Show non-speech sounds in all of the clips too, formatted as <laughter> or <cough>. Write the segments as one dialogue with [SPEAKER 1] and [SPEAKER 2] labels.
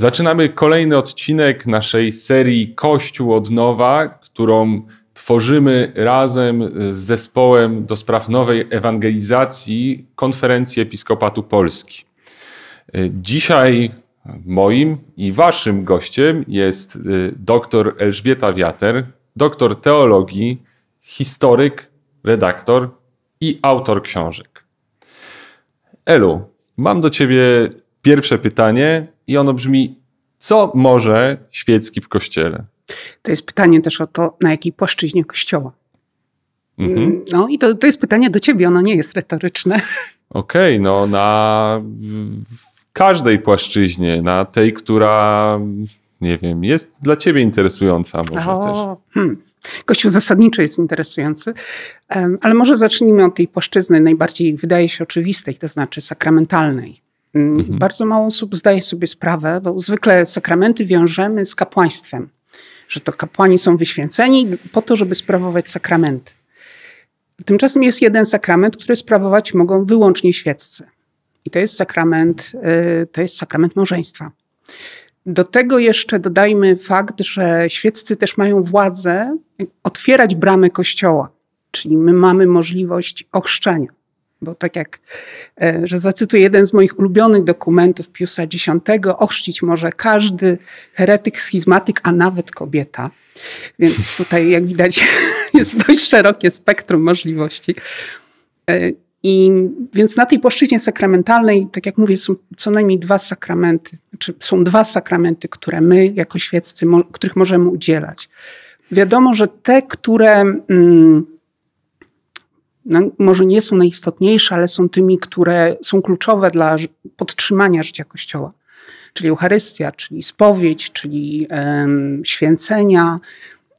[SPEAKER 1] Zaczynamy kolejny odcinek naszej serii Kościół od nowa, którą tworzymy razem z zespołem do spraw nowej ewangelizacji Konferencji Episkopatu Polski. Dzisiaj moim i waszym gościem jest y, dr Elżbieta Wiater, doktor teologii, historyk, redaktor i autor książek. Elu, mam do ciebie pierwsze pytanie i ono brzmi: co może świecki w kościele?
[SPEAKER 2] To jest pytanie też o to, na jakiej płaszczyźnie kościoła. Mhm. No i to, to jest pytanie do ciebie, ono nie jest retoryczne. <laughs>
[SPEAKER 1] Okej, okay, no na każdej płaszczyźnie, na tej, która, nie wiem, jest dla ciebie interesująca może o, też. Hmm.
[SPEAKER 2] Kościół zasadniczo jest interesujący, ale może zacznijmy od tej płaszczyzny najbardziej, wydaje się, oczywistej, to znaczy sakramentalnej. Mm, mhm. Bardzo mało osób zdaje sobie sprawę, bo zwykle sakramenty wiążemy z kapłaństwem, że to kapłani są wyświęceni po to, żeby sprawować sakramenty. Tymczasem jest jeden sakrament, który sprawować mogą wyłącznie świeccy. I to jest sakrament, y, to jest sakrament małżeństwa. Do tego jeszcze dodajmy fakt, że świeccy też mają władzę otwierać bramy kościoła, czyli my mamy możliwość ochrzczenia. Bo tak jak, e, że zacytuję jeden z moich ulubionych dokumentów Piusa X, ochrzcić może każdy heretyk, schizmatyk, a nawet kobieta. Więc tutaj, jak widać, <laughs> jest dość szerokie spektrum możliwości. E, I więc na tej płaszczyźnie sakramentalnej, tak jak mówię, są co najmniej dwa sakramenty, czy są dwa sakramenty, które my jako świeccy, których możemy udzielać. Wiadomo, że te, które mm, no, może nie są najistotniejsze, ale są tymi, które są kluczowe dla podtrzymania życia Kościoła. Czyli Eucharystia, czyli spowiedź, czyli um, święcenia,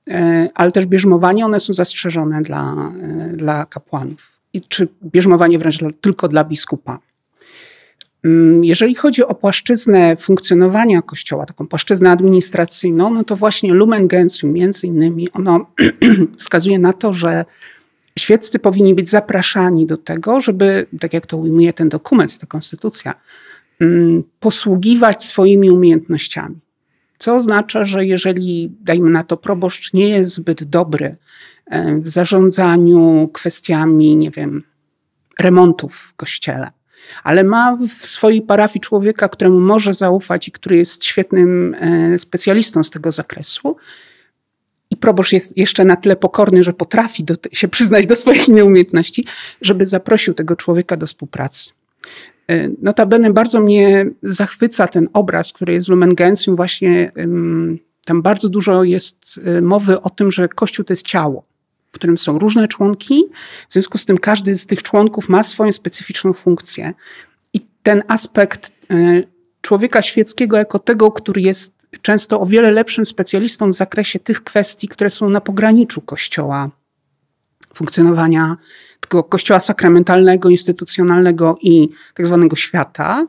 [SPEAKER 2] um, ale też bierzmowanie, one są zastrzeżone dla, um, dla kapłanów. I, czy bierzmowanie wręcz dla, tylko dla biskupa. Mm, jeżeli chodzi o płaszczyznę funkcjonowania Kościoła, taką płaszczyznę administracyjną, no to właśnie Lumen Gentium między innymi, ono <clears throat> wskazuje na to, że świeccy powinni być zapraszani do tego, żeby, tak jak to ujmuje ten dokument, ta konstytucja, mm, posługiwać swoimi umiejętnościami. Co oznacza, że jeżeli, dajmy na to, proboszcz nie jest zbyt dobry e, w zarządzaniu kwestiami, nie wiem, remontów w kościele, ale ma w swojej parafii człowieka, któremu może zaufać i który jest świetnym e, specjalistą z tego zakresu, i proboszcz jest jeszcze na tyle pokorny, że potrafi do, się przyznać do swoich nieumiejętności, żeby zaprosił tego człowieka do współpracy. E, notabene bardzo mnie zachwyca ten obraz, który jest w Lumen Gentium. Właśnie tam bardzo dużo jest e, mowy o tym, że Kościół to jest ciało, w którym są różne członki. W związku z tym każdy z tych członków ma swoją specyficzną funkcję. I ten aspekt e, człowieka świeckiego jako tego, który jest często o wiele lepszym specjalistą w zakresie tych kwestii, które są na pograniczu kościoła, funkcjonowania tego kościoła sakramentalnego, instytucjonalnego i tak zwanego świata,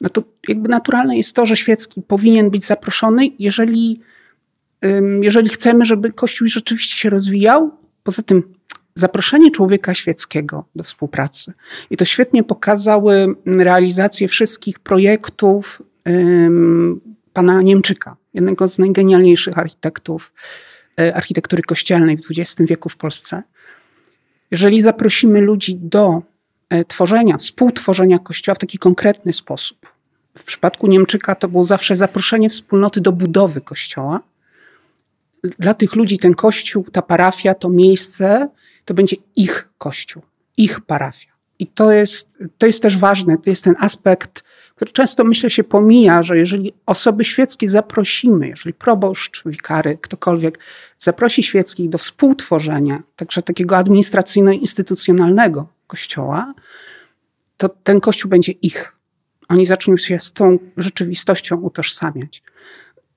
[SPEAKER 2] no to jakby naturalne jest to, że świecki powinien być zaproszony, jeżeli, jeżeli chcemy, żeby Kościół rzeczywiście się rozwijał. Poza tym zaproszenie człowieka świeckiego do współpracy. I to świetnie pokazały realizacje wszystkich projektów pana Niemczyka, jednego z najgenialniejszych architektów e, architektury kościelnej w XX wieku w Polsce. Jeżeli zaprosimy ludzi do e, tworzenia, współtworzenia kościoła w taki konkretny sposób, w przypadku Niemczyka to było zawsze zaproszenie wspólnoty do budowy kościoła. Dla tych ludzi ten kościół, ta parafia, to miejsce, to będzie ich kościół, ich parafia. I to jest, to jest też ważne, to jest ten aspekt który często myślę się pomija, że jeżeli osoby świeckie zaprosimy, jeżeli proboszcz, wikary, ktokolwiek zaprosi świeckich do współtworzenia, także takiego administracyjno-instytucjonalnego kościoła, to ten kościół będzie ich. Oni zaczną się z tą rzeczywistością utożsamiać.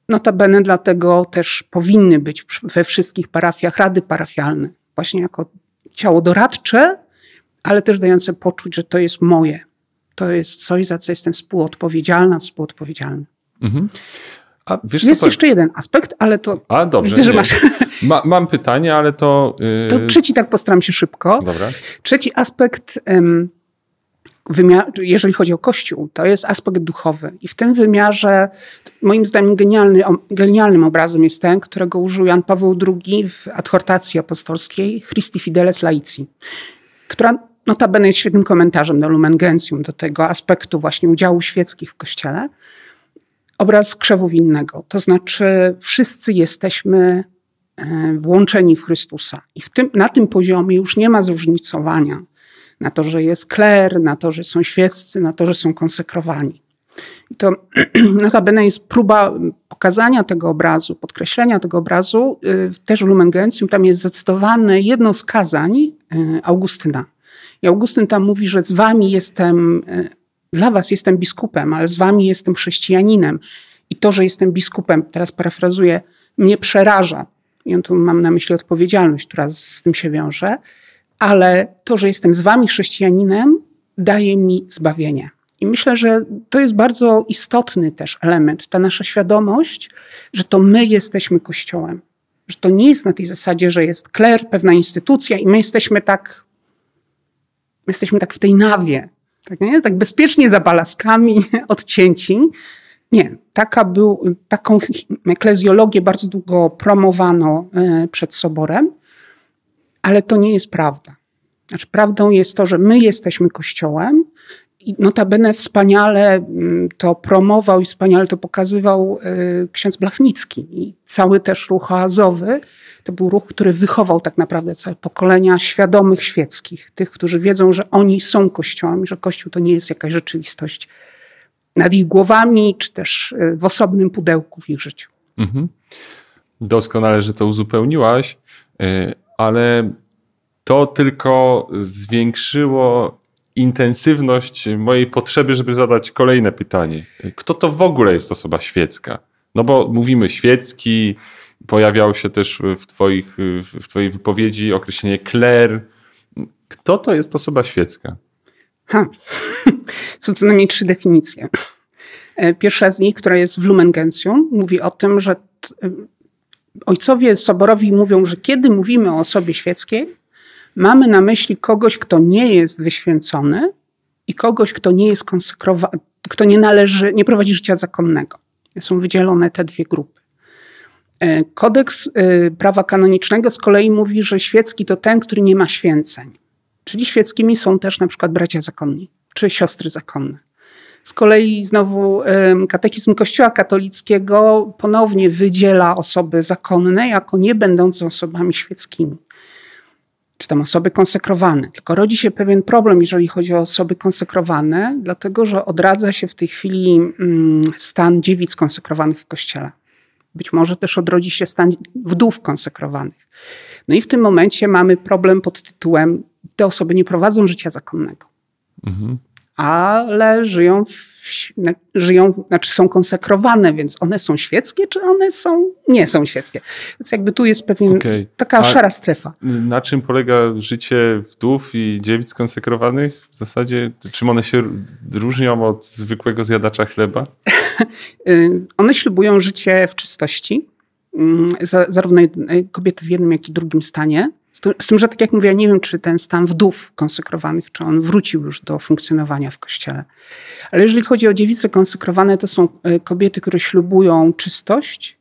[SPEAKER 2] Notabene dlatego też powinny być we wszystkich parafiach rady parafialne, właśnie jako ciało doradcze, ale też dające poczuć, że to jest moje, to jest coś, za co jestem współodpowiedzialna, współodpowiedzialny. Mhm. A wiesz, jest co, jeszcze jeden aspekt, ale to.
[SPEAKER 1] A dobrze. Widzę, że masz. Ma, mam pytanie, ale to.
[SPEAKER 2] Yy... To trzeci, tak postaram się szybko.
[SPEAKER 1] Dobra.
[SPEAKER 2] Trzeci aspekt. Um, wymiar, jeżeli chodzi o Kościół, to jest aspekt duchowy. I w tym wymiarze, moim zdaniem, genialny, genialnym obrazem jest ten, którego użył Jan Paweł II w adhortacji apostolskiej Christi Fideles Laici, która notabene jest świetnym komentarzem do Lumen Gentium, do tego aspektu właśnie udziału świeckich w Kościele. Obraz krzewu winnego, to znaczy wszyscy jesteśmy e, włączeni w Chrystusa. I w tym, na tym poziomie już nie ma zróżnicowania na to, że jest kler, na to, że są świeccy, na to, że są konsekrowani. I to <clears throat> notabene jest próba pokazania tego obrazu, podkreślenia tego obrazu. Y, też w Lumen Gentium tam jest zdecydowane jedno z kazań y, Augustyna. I Augustyn tam mówi, że z wami jestem, y, dla was jestem biskupem, ale z wami jestem chrześcijaninem. I to, że jestem biskupem, teraz parafrazuję, mnie przeraża. I on tu mam na myśli odpowiedzialność, która z tym się wiąże ale to, że jestem z wami chrześcijaninem, daje mi zbawienie. I myślę, że to jest bardzo istotny też element, ta nasza świadomość, że to my jesteśmy Kościołem. Że to nie jest na tej zasadzie, że jest kler, pewna instytucja i my jesteśmy tak, jesteśmy tak w tej nawie, tak, nie? tak bezpiecznie za balaskami, <laughs> odcięci. Nie, taka był, taką <laughs> eklezjologię bardzo długo promowano e, przed soborem. Ale to nie jest prawda. Znaczy, prawdą jest to, że my jesteśmy Kościołem i notabene wspaniale mm, to promował i wspaniale to pokazywał y, ksiądz Blachnicki. I cały też ruch oazowy to był ruch, który wychował tak naprawdę całe pokolenia świadomych świeckich, tych, którzy wiedzą, że oni są Kościołem, że Kościół to nie jest jakaś rzeczywistość nad ich głowami, czy też y, w osobnym pudełku w ich życiu. Mhm.
[SPEAKER 1] Doskonale, że to uzupełniłaś. Y, ale to tylko zwiększyło intensywność mojej potrzeby, żeby zadać kolejne pytanie. Kto to w ogóle jest osoba świecka? No bo mówimy świecki, pojawiało się też w, twoich, w Twojej wypowiedzi określenie kler. Kto to jest osoba świecka? Ha. <laughs>
[SPEAKER 2] Są co najmniej trzy definicje. E, pierwsza z nich, która jest w Lumen Gentium, mówi o tym, że ojcowie soborowi mówią, że kiedy mówimy o osobie świeckiej, mamy na myśli kogoś, kto nie jest wyświęcony i kogoś, kto nie jest konsekrowany, kto nie należy, nie prowadzi życia zakonnego. Są wydzielone te dwie grupy. E, kodeks e, prawa kanonicznego z kolei mówi, że świecki to ten, który nie ma święceń. Czyli świeckimi są też na przykład bracia zakonni czy siostry zakonne. Z kolei znowu katechizm Kościoła katolickiego ponownie wydziela osoby zakonne jako nie będące osobami świeckimi. Czy tam osoby konsekrowane. Tylko rodzi się pewien problem, jeżeli chodzi o osoby konsekrowane, dlatego że odradza się w tej chwili mm, stan dziewic konsekrowanych w kościele. Być może też odrodzi się stan wdów konsekrowanych. No i w tym momencie mamy problem pod tytułem: te osoby nie prowadzą życia zakonnego. Mhm ale żyją, w, żyją, znaczy są konsekrowane, więc one są świeckie, czy one są, nie są świeckie. Więc jakby tu jest pewien, okay. taka A szara strefa.
[SPEAKER 1] Na czym polega życie wdów i dziewic konsekrowanych? W zasadzie, czym one się różnią od zwykłego zjadacza chleba? <laughs> <laughs>
[SPEAKER 2] Y, one ślubują życie w czystości, mm, zarówno kobiety w jednym, jak i drugim stanie. Z tym, że tak jak mówię, nie wiem, czy ten stan wdów konsekrowanych, czy on wrócił już do funkcjonowania w kościele. Ale jeżeli chodzi o dziewice konsekrowane, to są e, kobiety, które ślubują czystość,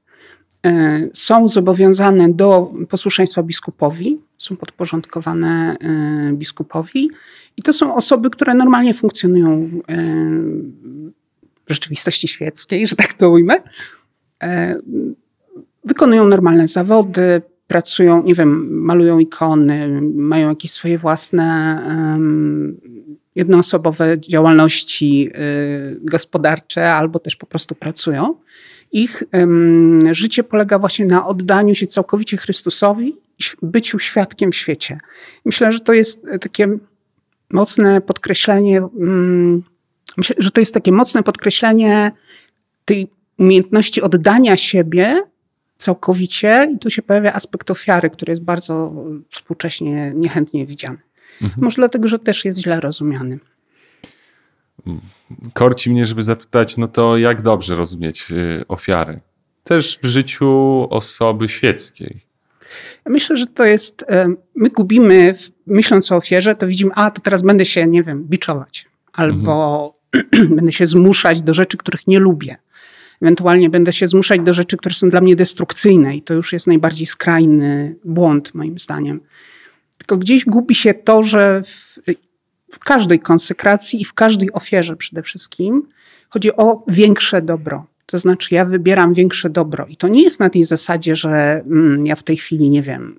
[SPEAKER 2] e, są zobowiązane do posłuszeństwa biskupowi, są podporządkowane biskupowi i to są osoby, które normalnie funkcjonują rzeczywistości świeckiej, że tak to ujmę. Wykonują normalne zawody, pracują, nie wiem, malują ikony, mają jakieś swoje własne jednoosobowe działalności y, gospodarcze albo też po prostu pracują. Ich życie polega właśnie na oddaniu się całkowicie Chrystusowi, byciu świadkiem w świecie. Myślę, że to jest takie mocne podkreślenie, um, myślę, że to jest takie mocne podkreślenie tej umiejętności oddania siebie całkowicie i tu się pojawia aspekt ofiary, który jest bardzo współcześnie niechętnie widziany. Mhm. Może dlatego, że też jest źle rozumiany.
[SPEAKER 1] Korci mnie, żeby zapytać, no to jak dobrze rozumieć y, ofiary? Też w życiu osoby świeckiej.
[SPEAKER 2] Myślę, że to jest, my gubimy, myśląc o ofierze, to widzimy, a to teraz będę się, nie wiem, biczować albo mhm. <clears throat> będę się zmuszać do rzeczy, których nie lubię. Ewentualnie będę się zmuszać do rzeczy, które są dla mnie destrukcyjne, i to już jest najbardziej skrajny błąd, moim zdaniem. Tylko gdzieś gubi się to, że w, w każdej konsekracji i w każdej ofierze przede wszystkim chodzi o większe dobro. To znaczy, ja wybieram większe dobro. I to nie jest na tej zasadzie, że mm, ja w tej chwili nie wiem,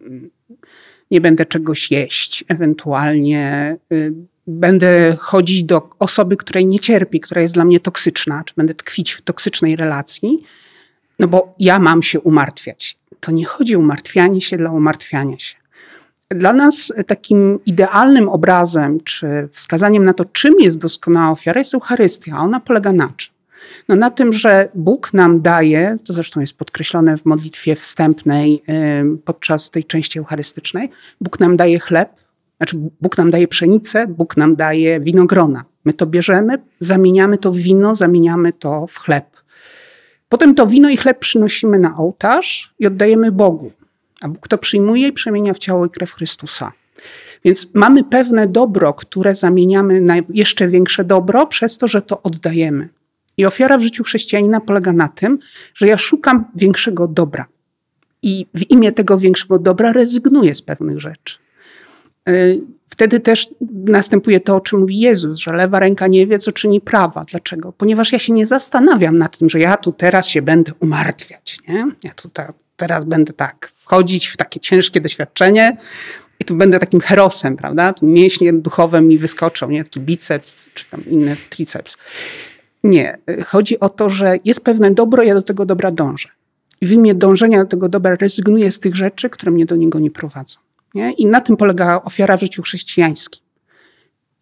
[SPEAKER 2] nie będę czegoś jeść, ewentualnie y, będę chodzić do osoby, której nie cierpi, która jest dla mnie toksyczna, czy będę tkwić w toksycznej relacji, no bo ja mam się umartwiać. To nie chodzi o umartwianie się dla umartwiania się. Dla nas takim idealnym obrazem, czy wskazaniem na to, czym jest doskonała ofiara, jest Eucharystia. Ona polega na czym? No na tym, że Bóg nam daje, to zresztą jest podkreślone w modlitwie wstępnej podczas tej części eucharystycznej, Bóg nam daje chleb, znaczy Bóg nam daje pszenicę, Bóg nam daje winogrona. My to bierzemy, zamieniamy to w wino, zamieniamy to w chleb. Potem to wino i chleb przynosimy na ołtarz i oddajemy Bogu. A Bóg to przyjmuje i przemienia w ciało i krew Chrystusa. Więc mamy pewne dobro, które zamieniamy na jeszcze większe dobro przez to, że to oddajemy. I ofiara w życiu chrześcijanina polega na tym, że ja szukam większego dobra. I w imię tego większego dobra rezygnuję z pewnych rzeczy. Y, wtedy też następuje to, o czym mówi Jezus, że lewa ręka nie wie, co czyni prawa. Dlaczego? Ponieważ ja się nie zastanawiam nad tym, że ja tu teraz się będę umartwiać. Nie? Ja tu ta, teraz będę tak wchodzić w takie ciężkie doświadczenie i tu będę takim herosem, prawda? Tu mięśnie duchowe mi wyskoczą, nie? Taki biceps czy tam inny triceps. Nie. Chodzi o to, że jest pewne dobro, ja do tego dobra dążę. I w imię dążenia do tego dobra rezygnuję z tych rzeczy, które mnie do niego nie prowadzą. Nie? I na tym polega ofiara w życiu chrześcijańskim.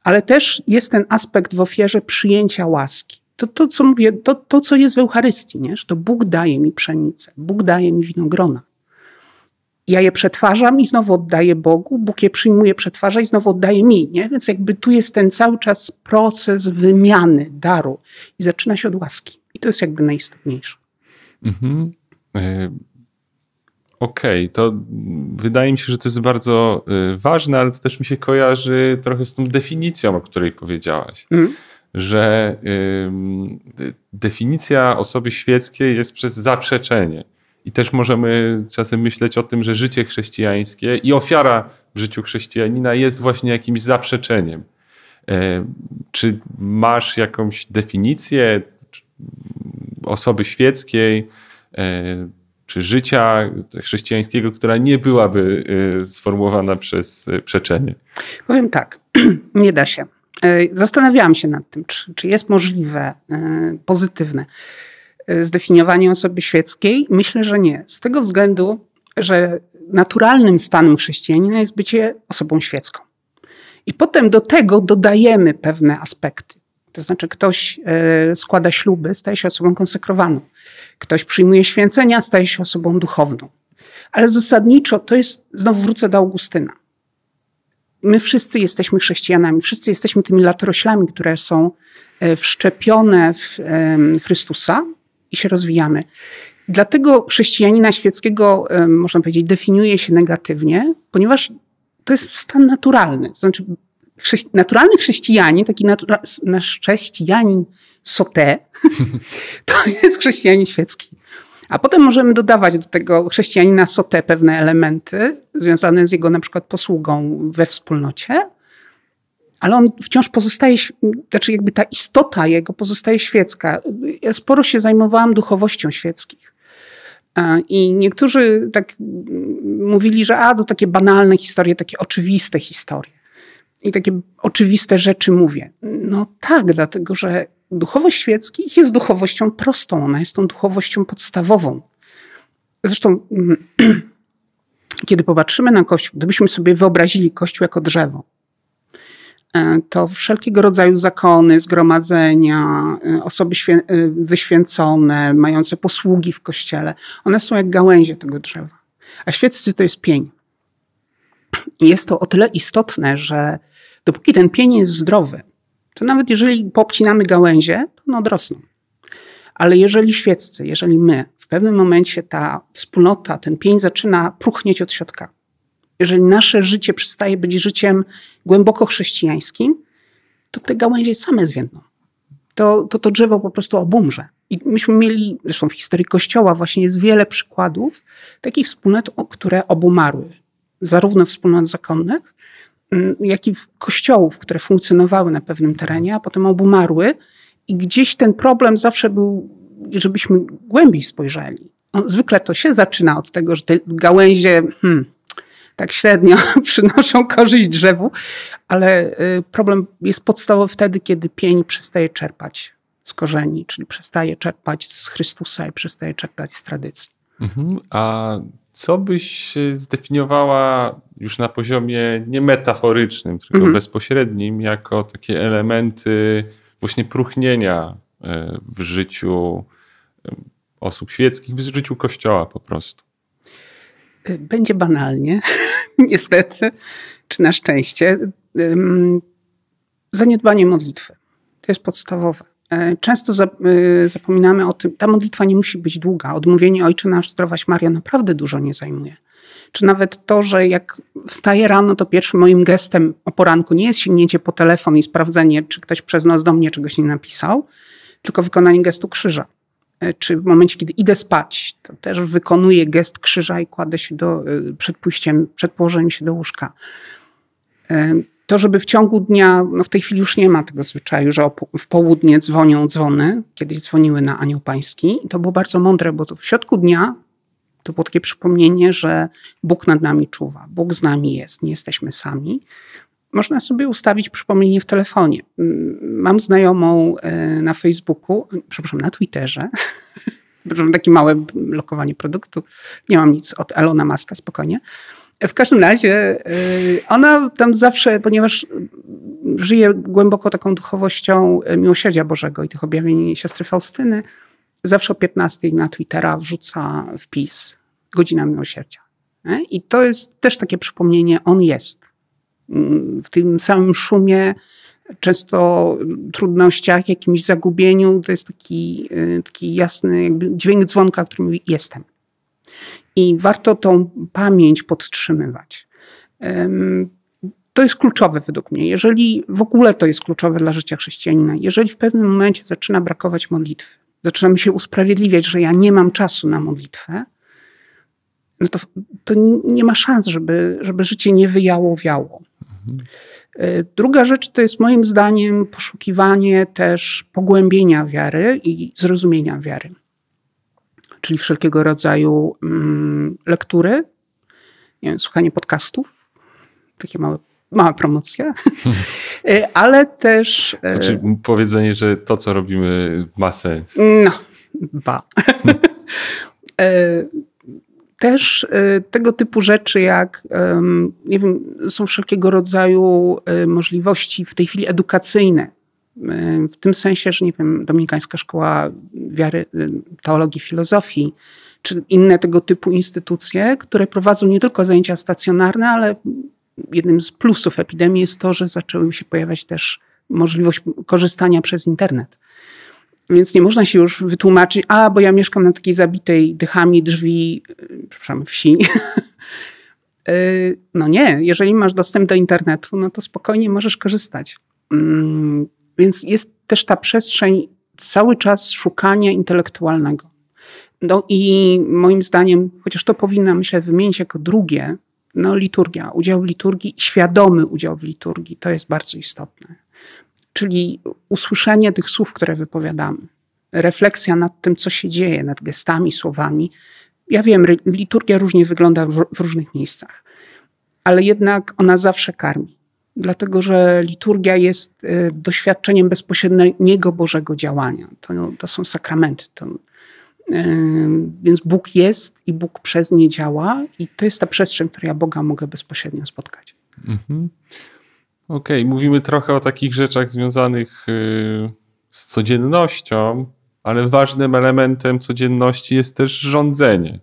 [SPEAKER 2] Ale też jest ten aspekt w ofierze przyjęcia łaski. To, to co mówię, to, to co jest w Eucharystii, nie? że to Bóg daje mi pszenicę, Bóg daje mi winogrona. Ja je przetwarzam i znowu oddaję Bogu, Bóg je przyjmuje, przetwarza i znowu oddaje mi. Nie? Więc jakby tu jest ten cały czas proces wymiany daru i zaczyna się od łaski. I to jest jakby najistotniejsze. Mhm.
[SPEAKER 1] E, okej, okay, to wydaje mi się, że to jest bardzo y, ważne, ale to też mi się kojarzy trochę z tą definicją, o której powiedziałaś. Mm. Że y, definicja osoby świeckiej jest przez zaprzeczenie. I też możemy czasem myśleć o tym, że życie chrześcijańskie i ofiara w życiu chrześcijanina jest właśnie jakimś zaprzeczeniem. E, czy masz jakąś definicję osoby świeckiej? Czy życia chrześcijańskiego, która nie byłaby y, sformułowana przez y, przeczenie?
[SPEAKER 2] Powiem tak, <clears throat> nie da się. Y, zastanawiałam się nad tym, czy, czy jest możliwe, pozytywne zdefiniowanie osoby świeckiej. Myślę, że nie. Z tego względu, że naturalnym stanem chrześcijanina jest bycie osobą świecką. I potem do tego dodajemy pewne aspekty. To znaczy, ktoś składa śluby, staje się osobą konsekrowaną. Ktoś przyjmuje święcenia, staje się osobą duchowną. Ale zasadniczo to jest, znowu wrócę do Augustyna. My wszyscy jesteśmy chrześcijanami, wszyscy jesteśmy tymi latoroślami, które są e, wszczepione w Chrystusa i się rozwijamy. Dlatego chrześcijanina świeckiego, można powiedzieć, definiuje się negatywnie, ponieważ to jest stan naturalny. To znaczy, naturalny chrześcijanin, taki natura, nasz chrześcijanin sote, <laughs> to jest chrześcijanin świecki. A potem możemy dodawać do tego chrześcijanina sote pewne elementy związane z jego na przykład posługą we wspólnocie, ale on wciąż pozostaje, znaczy jakby ta istota jego pozostaje świecka. Ja sporo się zajmowałam duchowością świeckich. I niektórzy tak mówili, że a, to takie banalne historie, takie oczywiste historie. I takie oczywiste rzeczy mówię. No tak, dlatego że duchowość świeckich jest duchowością prostą, ona jest tą duchowością podstawową. Zresztą, <clears throat> kiedy popatrzymy na Kościół, gdybyśmy sobie wyobrazili Kościół jako drzewo, e, to wszelkiego rodzaju zakony, zgromadzenia, e, osoby e, wyświęcone, mające posługi w kościele, one są jak gałęzie tego drzewa. A świeccy to jest pień. I jest to o tyle istotne, że dopóki ten pień jest zdrowy, to nawet jeżeli popcinamy gałęzie, to one odrosną. Ale jeżeli świeccy, jeżeli my, w pewnym momencie ta wspólnota, ten pień zaczyna pruchnieć od środka, jeżeli nasze życie przestaje być życiem głęboko chrześcijańskim, to te gałęzie same zwiędną. To, to to drzewo po prostu obumrze. I myśmy mieli, zresztą w historii Kościoła właśnie jest wiele przykładów takich wspólnot, które obumarły. Zarówno wspólnot zakonnych, jak i kościołów, które funkcjonowały na pewnym terenie, a potem obumarły. I gdzieś ten problem zawsze był, żebyśmy głębiej spojrzeli. zwykle to się zaczyna od tego, że te gałęzie hmm, tak średnio <laughs> przynoszą korzyść drzewu, ale y, problem jest podstawowy wtedy, kiedy pień przestaje czerpać z korzeni, czyli przestaje czerpać z Chrystusa i przestaje czerpać z tradycji.
[SPEAKER 1] Mhm. A co byś zdefiniowała już na poziomie nie metaforycznym, tylko mhm. bezpośrednim, jako takie elementy właśnie próchnienia e, w życiu e, osób świeckich, w życiu Kościoła po prostu?
[SPEAKER 2] Będzie banalnie, <laughs> niestety, czy na szczęście. Zaniedbanie modlitwy. To jest podstawowe. E, często zapominamy o tym, ta modlitwa nie musi być długa. Odmówienie Ojcze Nasz, Zdrowaś Maria naprawdę dużo nie zajmuje czy nawet to, że jak wstaję rano, to pierwszym moim gestem o poranku nie jest sięgnięcie po telefon i sprawdzenie, czy ktoś przez noc do mnie czegoś nie napisał, tylko wykonanie gestu krzyża. E, czy w momencie, kiedy idę spać, to też wykonuję gest krzyża i kładę się do, e, przed pójściem, przed położeniem się do łóżka. E, to, żeby w ciągu dnia, no w tej chwili już nie ma tego zwyczaju, że w południe dzwonią dzwony, kiedyś dzwoniły na Anioł Pański to było bardzo mądre, bo w środku dnia to było takie przypomnienie, że Bóg nad nami czuwa, Bóg z nami jest, nie jesteśmy sami. Można sobie ustawić przypomnienie w telefonie. Mm, mam znajomą e, na Facebooku, przepraszam, na Twitterze. <laughs> Takie małe lokowanie produktu. Nie mam nic od Elona Maska, spokojnie. W każdym razie e, ona tam zawsze, ponieważ żyje głęboko taką duchowością miłosierdzia Bożego i tych objawień siostry Faustyny, zawsze o 15 na Twittera wrzuca wpis Godzina Miłosierdzia. I to jest też takie przypomnienie, on jest. Mm, w tym samym szumie, często trudnościach, jakimś zagubieniu, to jest taki, y, taki jasny jakby dźwięk dzwonka, który mówi jestem. I warto tą pamięć podtrzymywać. To jest kluczowe według mnie. Jeżeli w ogóle to jest kluczowe dla życia chrześcijanina, jeżeli w pewnym momencie zaczyna brakować modlitwy, zaczynam się usprawiedliwiać, że ja nie mam czasu na modlitwę, no to, to nie ma szans, żeby, żeby życie nie wyjałowiało. Mhm. Druga rzecz to jest moim zdaniem poszukiwanie też pogłębienia wiary i zrozumienia wiary. Czyli wszelkiego rodzaju mm, lektury, wiem, słuchanie podcastów, takie małe mała promocja, e, <laughs> ale też...
[SPEAKER 1] E, znaczy powiedzenie, że to, co robimy ma sens.
[SPEAKER 2] No, ba. E, <laughs> też tego typu rzeczy, jak nie wiem, są wszelkiego rodzaju możliwości w tej chwili edukacyjne. W tym sensie, że nie wiem, Dominikańska Szkoła Wiary, Teologii, Filozofii, czy inne tego typu instytucje, które prowadzą nie tylko zajęcia stacjonarne, ale jednym z plusów epidemii jest to, że zaczęły się pojawiać też możliwość korzystania przez internet. Więc nie można się już wytłumaczyć, a bo ja mieszkam na takiej zabitej dychami drzwi, y, przepraszam, wsi. <laughs> Y, no nie, jeżeli masz dostęp do internetu, no to spokojnie możesz korzystać. Mm, więc jest też ta przestrzeń cały czas szukania intelektualnego. No i moim zdaniem, chociaż to powinna myślę wymienić jako drugie, no, liturgia, udział w liturgii, świadomy udział w liturgii, to jest bardzo istotne. Czyli usłyszenie tych słów, które wypowiadamy, refleksja nad tym, co się dzieje, nad gestami, słowami. Ja wiem, liturgia różnie wygląda w, w różnych miejscach, ale jednak ona zawsze karmi. Dlatego, że liturgia jest y, doświadczeniem bezpośredniego Bożego działania. To, to są sakramenty. To, więc Bóg jest i Bóg przez nie działa, i to jest ta przestrzeń, w której ja Boga mogę bezpośrednio spotkać. Mhm.
[SPEAKER 1] Okej, okay. mówimy trochę o takich rzeczach związanych y, z codziennością, ale ważnym elementem codzienności jest też rządzenie.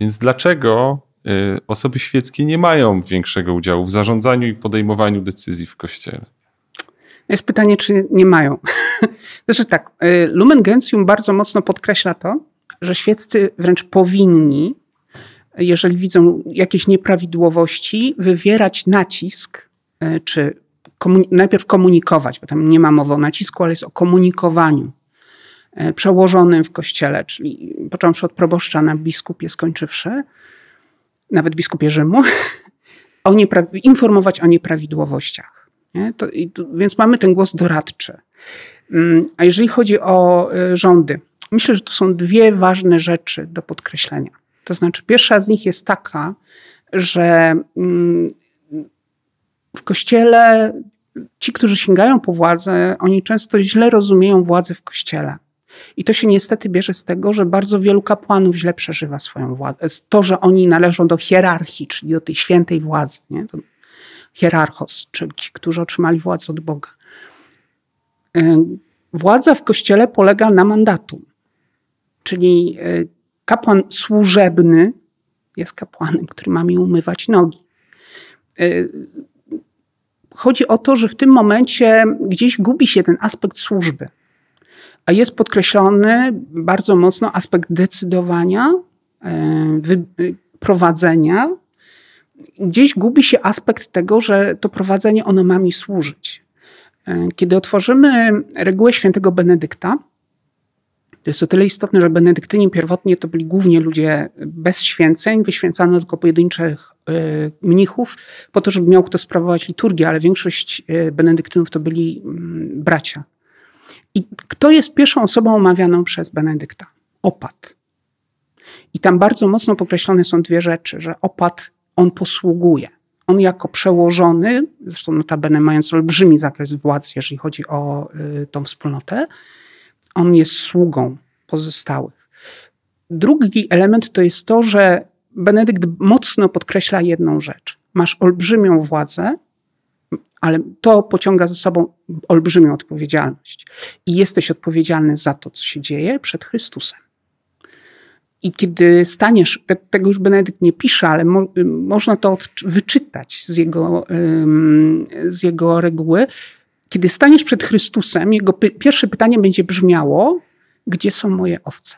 [SPEAKER 1] Więc dlaczego y, osoby świeckie nie mają większego udziału w zarządzaniu i podejmowaniu decyzji w kościele?
[SPEAKER 2] Jest pytanie, czy nie mają. <laughs> Znaczy tak, y, Lumen Gentium bardzo mocno podkreśla to, że świeccy wręcz powinni, jeżeli widzą jakieś nieprawidłowości, wywierać nacisk e, czy komuni najpierw komunikować, bo tam nie ma mowy o nacisku, ale jest o komunikowaniu e, przełożonym w kościele, czyli począwszy od proboszcza na biskupie skończywszy, nawet biskupie Rzymu, <laughs> o informować o nieprawidłowościach. Nie? To, to, więc mamy ten głos doradczy. Mm, a jeżeli chodzi o e, rządy, myślę, że to są dwie ważne rzeczy do podkreślenia. To znaczy, pierwsza z nich jest taka, że mm, w kościele ci, którzy sięgają po władzę, oni często źle rozumieją władzę w kościele. I to się niestety bierze z tego, że bardzo wielu kapłanów źle przeżywa swoją władzę. To, że oni należą do hierarchii, czyli do tej świętej władzy. Nie? To hierarchos, czyli ci, którzy otrzymali władzę od Boga. Władza w kościele polega na mandatu. Czyli e, kapłan służebny jest kapłanem, który ma mi umywać nogi. E, chodzi o to, że w tym momencie gdzieś gubi się ten aspekt służby, a jest podkreślony bardzo mocno aspekt decydowania, e, prowadzenia. Gdzieś gubi się aspekt tego, że to prowadzenie ono ma mi służyć. Kiedy otworzymy regułę świętego Benedykta, to jest o tyle istotne, że benedyktyni pierwotnie to byli głównie ludzie bez święceń, wyświęcano tylko pojedynczych e, mnichów, po to, żeby miał kto sprawować liturgię, ale większość e, benedyktynów to byli mm, bracia. I kto jest pierwszą osobą omawianą przez Benedykta? Opat. I tam bardzo mocno podkreślone są dwie rzeczy, że opat, on posługuje. On jako przełożony, zresztą notabene mając olbrzymi zakres władzy, jeżeli chodzi o y, tą wspólnotę, on jest sługą pozostałych. Drugi element to jest to, że Benedykt mocno podkreśla jedną rzecz. Masz olbrzymią władzę, ale to pociąga za sobą olbrzymią odpowiedzialność. I jesteś odpowiedzialny za to, co się dzieje przed Chrystusem. I kiedy staniesz, tego już Benedykt nie pisze, ale mo, można to wyczytać z jego, z jego reguły, kiedy staniesz przed Chrystusem, jego py pierwsze pytanie będzie brzmiało: Gdzie są moje owce?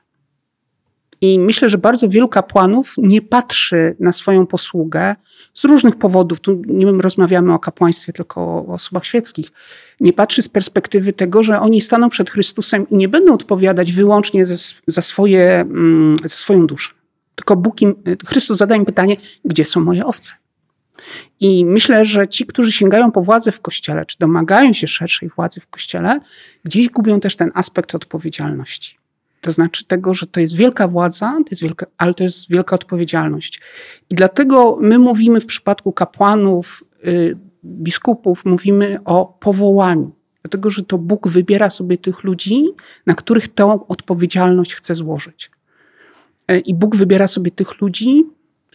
[SPEAKER 2] I myślę, że bardzo wielu kapłanów nie patrzy na swoją posługę z różnych powodów. Tu nie rozmawiamy o kapłaństwie, tylko o osobach świeckich. Nie patrzy z perspektywy tego, że oni staną przed Chrystusem i nie będą odpowiadać wyłącznie za, za, swoje, mm, za swoją duszę. Tylko Bóg im, Chrystus zada im pytanie, gdzie są moje owce? I myślę, że ci, którzy sięgają po władzę w kościele, czy domagają się szerszej władzy w kościele, gdzieś gubią też ten aspekt odpowiedzialności. To znaczy tego, że to jest wielka władza, to jest wielka, ale to jest wielka odpowiedzialność. I dlatego my mówimy w przypadku kapłanów, y, biskupów, mówimy o powołaniu. Dlatego, że to Bóg wybiera sobie tych ludzi, na których tę odpowiedzialność chce złożyć. Y, I Bóg wybiera sobie tych ludzi,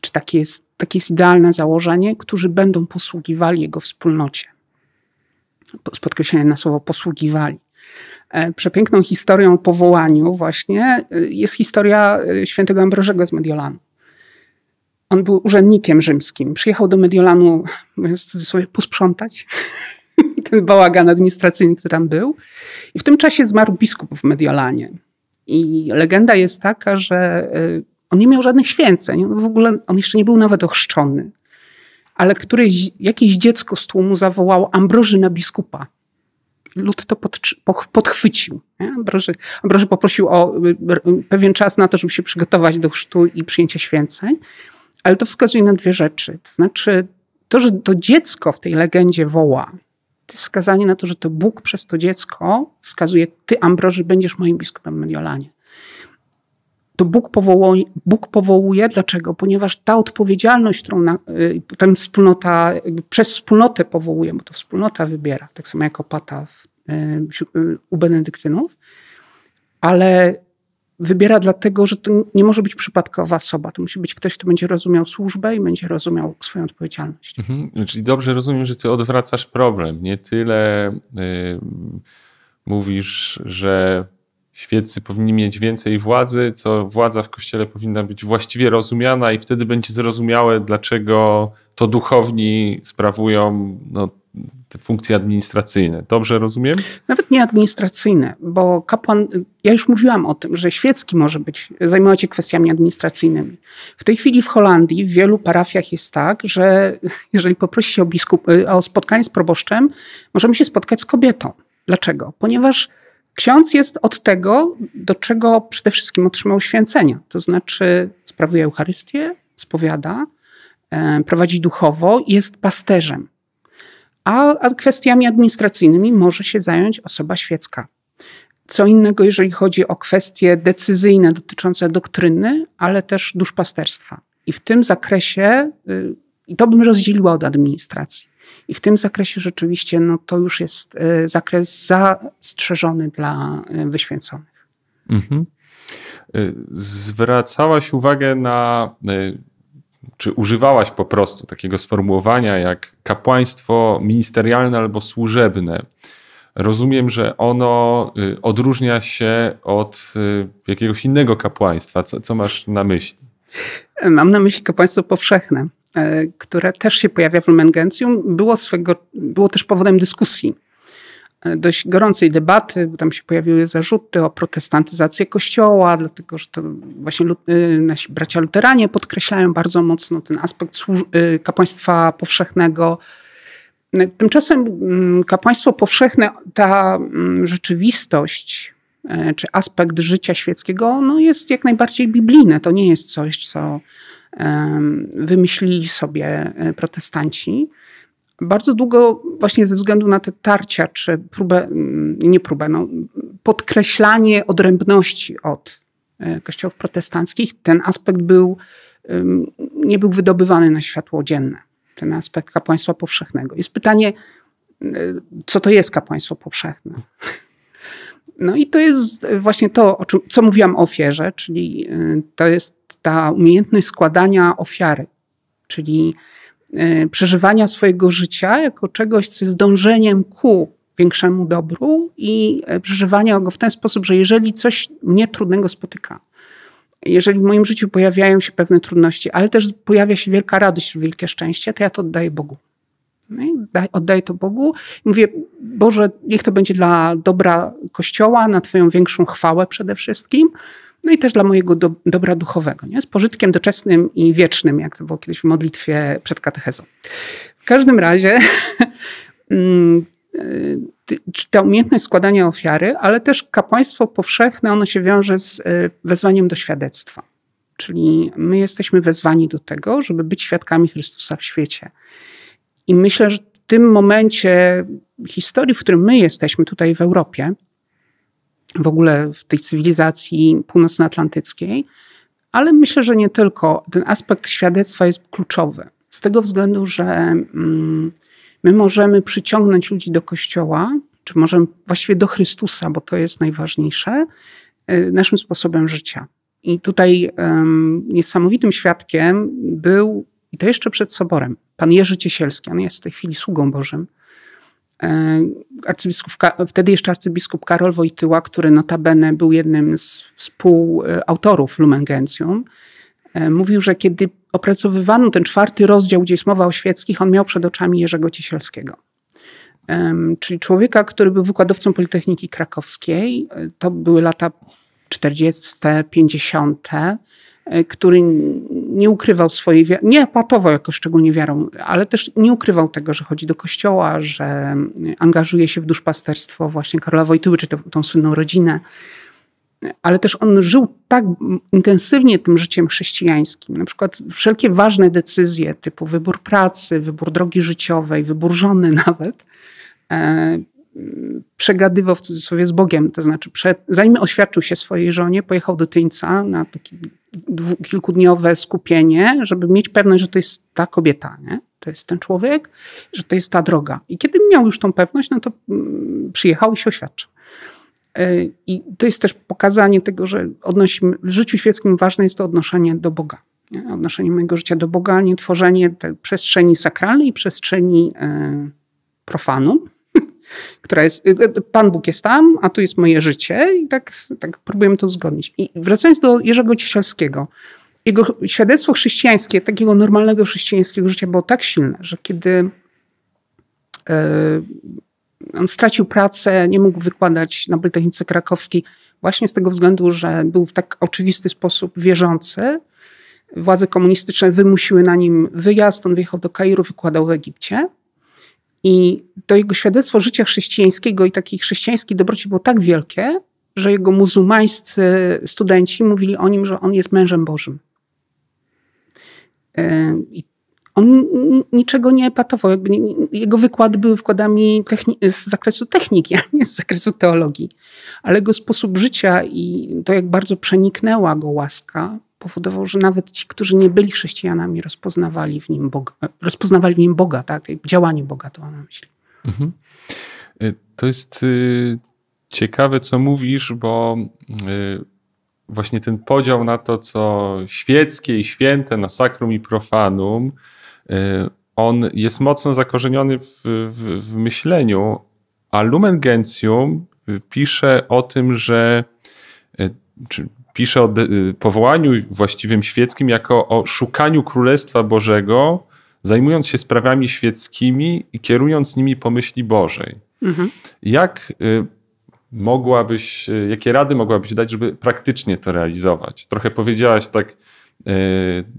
[SPEAKER 2] czy takie jest, takie jest idealne założenie, którzy będą posługiwali Jego wspólnocie. Z podkreśleniem na słowo posługiwali. E, przepiękną historią o powołaniu właśnie e, jest historia e, świętego Ambrożego z Mediolanu. On był urzędnikiem rzymskim. Przyjechał do Mediolanu, mówiąc sobie, posprzątać <laughs> ten bałagan administracyjny, który tam był. I w tym czasie zmarł biskup w Mediolanie. I legenda jest taka, że on nie miał żadnych święceń. w ogóle on jeszcze nie był nawet ochrzczony. Ale któreś, jakieś dziecko z tłumu zawołało Ambroży na biskupa. Lud to pod, podchwycił. Ambroży, Ambroży poprosił o y, pewien czas na to, żeby się przygotować do chrztu i przyjęcia święceń. Ale to wskazuje na dwie rzeczy. To znaczy, to, że to dziecko w tej legendzie woła, to jest wskazanie na to, że to Bóg przez to dziecko wskazuje, ty Ambroży będziesz moim biskupem w Mediolanie to Bóg powołuje, Bóg powołuje. Dlaczego? Ponieważ ta odpowiedzialność, którą na, y, ten wspólnota, przez wspólnotę powołuje, bo to wspólnota wybiera, tak samo jak opata w, y, y, u benedyktynów, ale wybiera dlatego, że to nie może być przypadkowa osoba. To musi być ktoś, kto będzie rozumiał służbę i będzie rozumiał swoją odpowiedzialność.
[SPEAKER 1] Mhm. Czyli dobrze rozumiem, że ty odwracasz problem. Nie tyle mówisz, że świeccy powinni mieć więcej władzy, co władza w kościele powinna być właściwie rozumiana i wtedy będzie zrozumiałe, dlaczego to duchowni sprawują no, te funkcje administracyjne. Dobrze rozumiem?
[SPEAKER 2] Nawet nie administracyjne, bo kapłan, ja już mówiłam o tym, że świecki może być, zajmować się kwestiami administracyjnymi. W tej chwili w Holandii w wielu parafiach jest tak, że jeżeli poprosi się o, biskup, o spotkanie z proboszczem, możemy się spotkać z kobietą. Dlaczego? Ponieważ ksiądz jest od tego, do czego przede wszystkim otrzymał święcenia. To znaczy sprawuje Eucharystię, spowiada, e, prowadzi duchowo, jest pasterzem a kwestiami administracyjnymi może się zająć osoba świecka. Co innego, jeżeli chodzi o kwestie decyzyjne dotyczące doktryny, ale też duszpasterstwa. I w tym zakresie, y, i to bym rozdzieliła od administracji. I w tym zakresie rzeczywiście no, to już jest y, zakres zastrzeżony dla y, wyświęconych. Mhm.
[SPEAKER 1] Zwracałaś uwagę na czy używałaś po prostu takiego sformułowania jak kapłaństwo ministerialne albo służebne. Rozumiem, że ono y, odróżnia się od y, jakiegoś innego kapłaństwa. Co, co masz na myśli?
[SPEAKER 2] Mam na myśli kapłaństwo powszechne, które też się pojawia w Lumen Gentium. Było, swego, było też powodem dyskusji dość gorącej debaty, bo tam się pojawiły zarzuty o protestantyzację kościoła, dlatego że to właśnie y, nasi bracia luteranie podkreślają bardzo mocno ten aspekt kapłaństwa powszechnego. Tymczasem mm, kapłaństwo powszechne, ta mm, rzeczywistość e, czy aspekt życia świeckiego no jest jak najbardziej biblijne. To nie jest coś, co wymyślili sobie e, protestanci bardzo długo właśnie ze względu na te tarcia, czy próbę, nie próbę, no, podkreślanie odrębności od e, kościołów protestanckich, ten aspekt był, nie był wydobywany na światło dzienne. Ten aspekt kapłaństwa powszechnego. Jest pytanie, e, co to jest kapłaństwo powszechne? No i to jest właśnie to, o czym, co mówiłam o ofierze, czyli e, to jest ta umiejętność składania ofiary, czyli E, przeżywania swojego życia jako czegoś, co jest dążeniem ku większemu dobru i e, przeżywania go w ten sposób, że jeżeli coś mnie trudnego spotyka, jeżeli w moim życiu pojawiają się pewne trudności, ale też pojawia się wielka radość, wielkie szczęście, to ja to oddaję Bogu. No oddaję to Bogu mówię, Boże, niech to będzie dla dobra Kościoła, na Twoją większą chwałę przede wszystkim no i też dla mojego do, dobra duchowego, nie? z pożytkiem doczesnym i wiecznym, jak to było kiedyś w modlitwie przed katechezą. W każdym razie <laughs> mm, y, ta umiejętność składania ofiary, ale też kapłaństwo powszechne, ono się wiąże z y, wezwaniem do świadectwa. Czyli my jesteśmy wezwani do tego, żeby być świadkami Chrystusa w świecie. I myślę, że w tym momencie historii, w którym my jesteśmy tutaj w Europie, w ogóle w tej cywilizacji północnoatlantyckiej, ale myślę, że nie tylko. Ten aspekt świadectwa jest kluczowy. Z tego względu, że mm, my możemy przyciągnąć ludzi do kościoła, czy możemy właściwie do Chrystusa, bo to jest najważniejsze, y, naszym sposobem życia. I tutaj um, niesamowitym świadkiem był, i to jeszcze przed soborem, pan Jerzy Ciesielski. On jest w tej chwili sługą Bożym E, arcybiskup, wtedy jeszcze arcybiskup Karol Wojtyła, który notabene był jednym z współautorów Lumen Gentium, e, mówił, że kiedy opracowywano ten czwarty rozdział, gdzie jest mowa o świeckich, on miał przed oczami Jerzego Ciesielskiego. Czyli człowieka, który był wykładowcą Politechniki Krakowskiej. E, to były lata 40., 50., E, który nie ukrywał swojej wiary, nie patował jako szczególnie wiarą, ale też nie ukrywał tego, że chodzi do kościoła, że angażuje się w duszpasterstwo właśnie Karola Wojtyły, czy to, tą słynną rodzinę. Ale też on żył tak intensywnie tym życiem chrześcijańskim. Na przykład wszelkie ważne decyzje, typu wybór pracy, wybór drogi życiowej, wybór żony <laughs> nawet, e, przegadywał w cudzysłowie z Bogiem. To znaczy, przed, zanim oświadczył się swojej żonie, pojechał do Tyńca na taki kilkudniowe skupienie, żeby mieć pewność, że to jest ta kobieta, nie? to jest ten człowiek, że to jest ta droga. I kiedy miał już tą pewność, no to mm, przyjechał i się oświadczył. E, I to jest też pokazanie tego, że odnosimy, w życiu świeckim ważne jest to odnoszenie do Boga. Nie? Odnoszenie mojego życia do Boga, nie tworzenie tej przestrzeni sakralnej i przestrzeni e, profanum, która jest, y, Pan Bóg jest tam, a tu jest moje życie i tak, tak próbujemy to uzgodnić. I wracając do Jerzego Ciesielskiego, jego świadectwo chrześcijańskie, takiego normalnego chrześcijańskiego życia było tak silne, że kiedy on stracił pracę, nie mógł wykładać na Politechnice Krakowskiej właśnie z tego względu, że był w tak oczywisty sposób wierzący. Władze komunistyczne wymusiły na nim wyjazd, on wyjechał do Kairu, wykładał w Egipcie. I to jego świadectwo życia chrześcijańskiego i takiej chrześcijańskiej dobroci było tak wielkie, że jego muzułmańscy studenci mówili o nim, że on jest mężem Bożym. I on niczego nie epatował. Jakby jego wykłady były wykładami z zakresu techniki, <laughs> a nie z zakresu teologii. Ale jego sposób życia i to, jak bardzo przeniknęła go łaska, powodował, że nawet ci, którzy nie byli chrześcijanami, rozpoznawali w nim Boga, rozpoznawali w nim Boga, tak? działanie Boga, to mam na myśli. Mhm.
[SPEAKER 1] Y, to jest y, ciekawe, co mówisz, bo y, właśnie ten podział na to, co świeckie i święte, na sakrum i profanum, on jest mocno zakorzeniony w, w, w myśleniu, a Lumen Gentium pisze o tym, że czy pisze o powołaniu właściwym świeckim jako o szukaniu Królestwa Bożego, zajmując się sprawami świeckimi i kierując nimi po myśli Bożej. Mhm. Jak y, mogłabyś, y, jakie rady mogłabyś dać, żeby praktycznie to realizować? Trochę powiedziałaś tak y,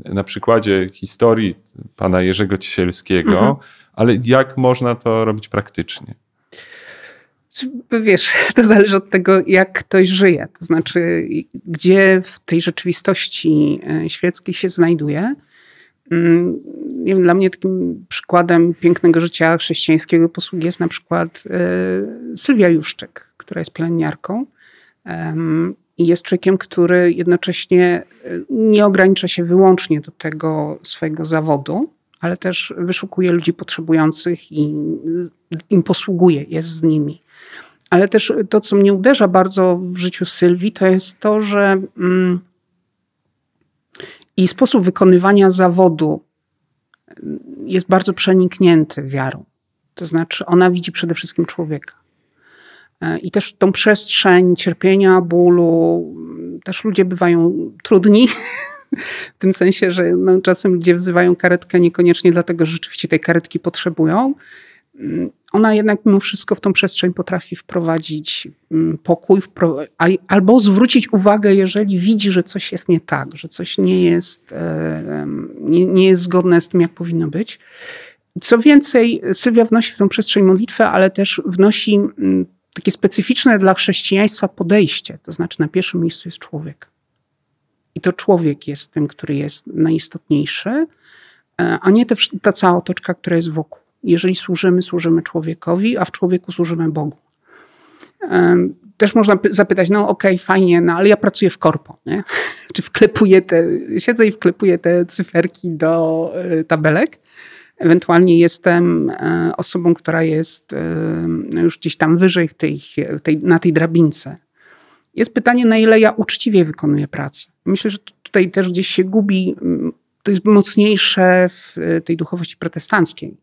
[SPEAKER 1] na przykładzie historii pana Jerzego Ciesielskiego, mhm. ale jak można to robić praktycznie?
[SPEAKER 2] Wiesz, to zależy od tego, jak ktoś żyje. To znaczy, gdzie w tej rzeczywistości e, świeckiej się znajduje. Mm, wiem, dla mnie takim przykładem pięknego życia chrześcijańskiego posługi jest na przykład e, Sylwia Juszczyk, która jest pielęgniarką i jest człowiekiem, który jednocześnie e, nie ogranicza się wyłącznie do tego swojego zawodu, ale też wyszukuje ludzi potrzebujących i im posługuje, jest z nimi. Ale też to, co mnie uderza bardzo w życiu Sylwii, to jest to, że mm, i sposób wykonywania zawodu jest bardzo przeniknięty wiarą. To znaczy, ona widzi przede wszystkim człowieka. E, I też tą przestrzeń cierpienia, bólu, też ludzie bywają trudni, <laughs> w tym sensie, że no, czasem ludzie wzywają karetkę niekoniecznie dlatego, że rzeczywiście tej karetki potrzebują, ona jednak mimo wszystko w tą przestrzeń potrafi wprowadzić mm, pokój, albo zwrócić uwagę, jeżeli widzi, że coś jest nie tak, że coś nie jest, e, nie, nie jest zgodne z tym, jak powinno być. Co więcej, Sylwia wnosi w tą przestrzeń modlitwę, ale też wnosi mm, takie specyficzne dla chrześcijaństwa podejście. To znaczy, na pierwszym miejscu jest człowiek. I to człowiek jest tym, który jest najistotniejszy, e, a nie te, ta cała otoczka, która jest wokół. Jeżeli służymy, służymy człowiekowi, a w człowieku służymy Bogu. Też można zapytać, no okej, okay, fajnie, no ale ja pracuję w korpo, nie? <laughs> Czy wklepuję te, siedzę i wklepuję te cyferki do e, tabelek. Ewentualnie jestem e, osobą, która jest e, już gdzieś tam wyżej w tej, w tej, na tej drabince. Jest pytanie, na ile ja uczciwie wykonuję pracę. Myślę, że tutaj też gdzieś się gubi, to jest mocniejsze w tej duchowości protestanckiej